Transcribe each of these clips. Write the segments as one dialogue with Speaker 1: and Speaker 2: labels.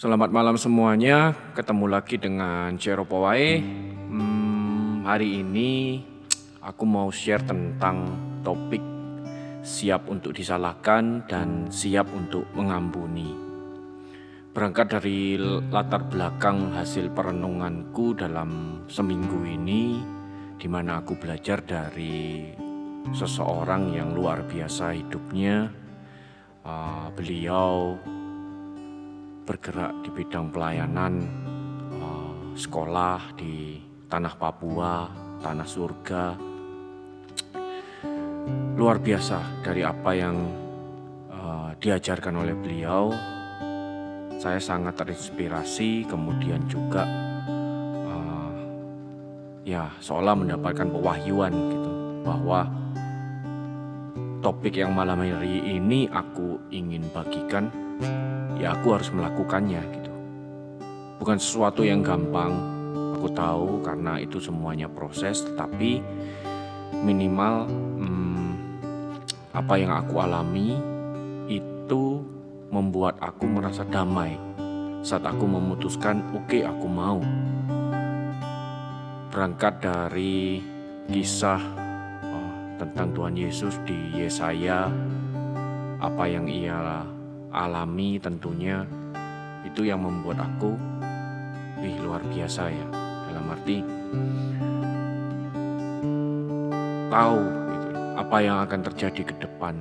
Speaker 1: Selamat malam semuanya, ketemu lagi dengan Cero Powai. Hmm, hari ini aku mau share tentang topik siap untuk disalahkan dan siap untuk mengampuni. Berangkat dari latar belakang hasil perenunganku dalam seminggu ini, di mana aku belajar dari seseorang yang luar biasa hidupnya. Uh, beliau bergerak di bidang pelayanan uh, sekolah di tanah Papua, tanah surga. Luar biasa dari apa yang uh, diajarkan oleh beliau. Saya sangat terinspirasi, kemudian juga uh, ya seolah mendapatkan pewahyuan gitu bahwa topik yang malam hari ini aku ingin bagikan ya aku harus melakukannya gitu. Bukan sesuatu yang gampang, aku tahu karena itu semuanya proses, tapi minimal hmm, apa yang aku alami itu membuat aku merasa damai saat aku memutuskan oke okay, aku mau berangkat dari kisah oh, tentang Tuhan Yesus di Yesaya apa yang ia alami tentunya. Itu yang membuat aku wih luar biasa ya. Dalam arti tahu gitu, apa yang akan terjadi ke depan.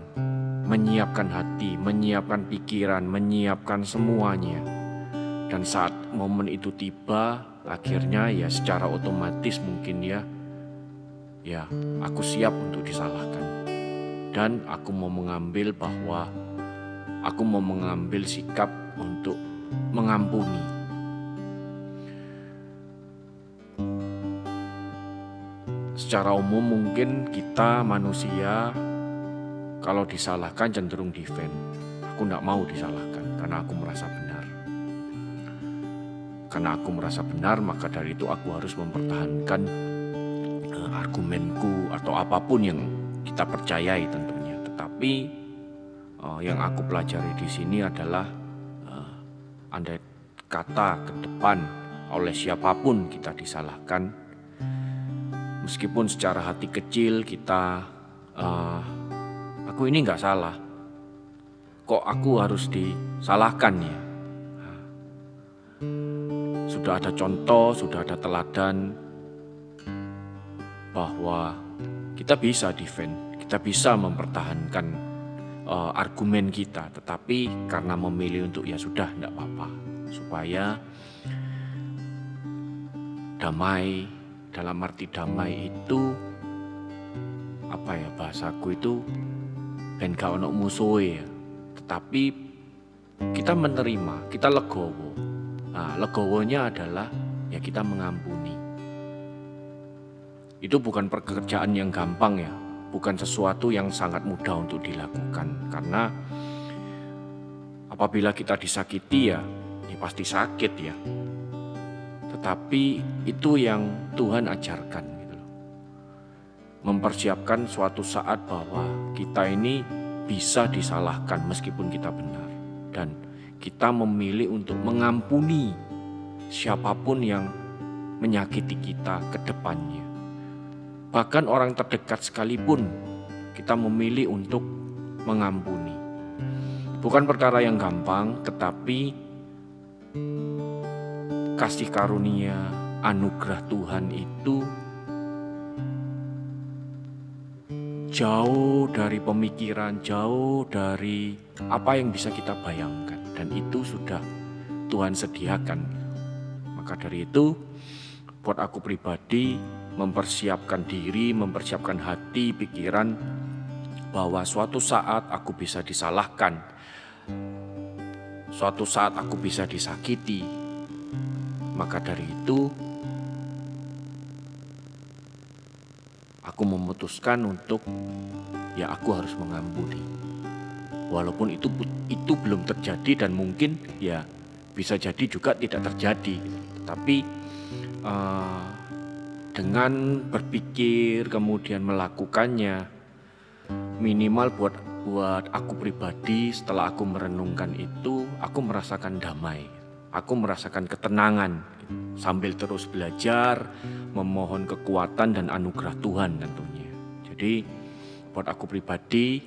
Speaker 1: Menyiapkan hati menyiapkan pikiran menyiapkan semuanya. Dan saat momen itu tiba akhirnya ya secara otomatis mungkin ya ya aku siap untuk disalahkan. Dan aku mau mengambil bahwa aku mau mengambil sikap untuk mengampuni. Secara umum mungkin kita manusia kalau disalahkan cenderung defend. Aku tidak mau disalahkan karena aku merasa benar. Karena aku merasa benar maka dari itu aku harus mempertahankan uh, argumenku atau apa pun yang kita percayai tentunya. Tetapi uh, yang aku pelajari di sini adalah uh, andai kata ke depan oleh siapa pun kita disalahkan meskipun secara hati kecil kita uh, aku ini nggak salah. Kok aku harus disalahkan ya? Sudah ada contoh sudah ada teladan bahwa kita bisa defend kita bisa mempertahankan uh, argumen kita, tetapi karena memilih untuk ya sudah tidak apa-apa supaya damai dalam arti damai itu apa ya bahasaku itu ben gak ono musuhe ya. Tetapi kita menerima, kita legowo. Nah, legowonya adalah ya kita mengampuni. Itu bukan pekerjaan yang gampang ya, bukan sesuatu yang sangat mudah untuk dilakukan karena apabila kita disakiti ya, ya pasti sakit ya. Tetapi itu yang Tuhan ajarkan gitu loh. Mempersiapkan suatu saat bahwa kita ini bisa disalahkan meskipun kita benar dan kita memilih untuk mengampuni siapa pun yang menyakiti kita ke depannya. Bahkan orang terdekat sekalipun kita memilih untuk mengampuni. Bukan perkara yang gampang, tetapi kasih karunia, anugerah Tuhan itu jauh dari pemikiran, jauh dari apa yang bisa kita bayangkan, dan itu sudah Tuhan sediakan. Maka dari itu, buat aku pribadi, mempersiapkan diri, mempersiapkan hati, pikiran bahwa suatu saat aku bisa disalahkan. Suatu saat aku bisa disakiti. Maka dari itu aku memutuskan untuk ya aku harus mengampuni. Walaupun itu itu belum terjadi dan mungkin ya bisa jadi juga tidak terjadi. Tapi uh, dengan berpikir kemudian melakukannya minimal buat buat aku pribadi setelah aku merenungkan itu aku merasakan damai. Aku merasakan ketenangan. Sambil terus belajar, memohon kekuatan dan anugerah Tuhan tentunya. Jadi buat aku pribadi,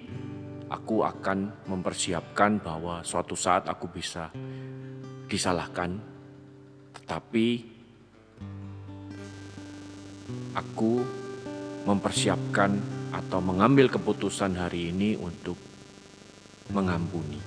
Speaker 1: aku akan mempersiapkan bahwa suatu saat aku bisa disalahkan, tetapi aku mempersiapkan atau mengambil keputusan hari ini untuk mengampuni.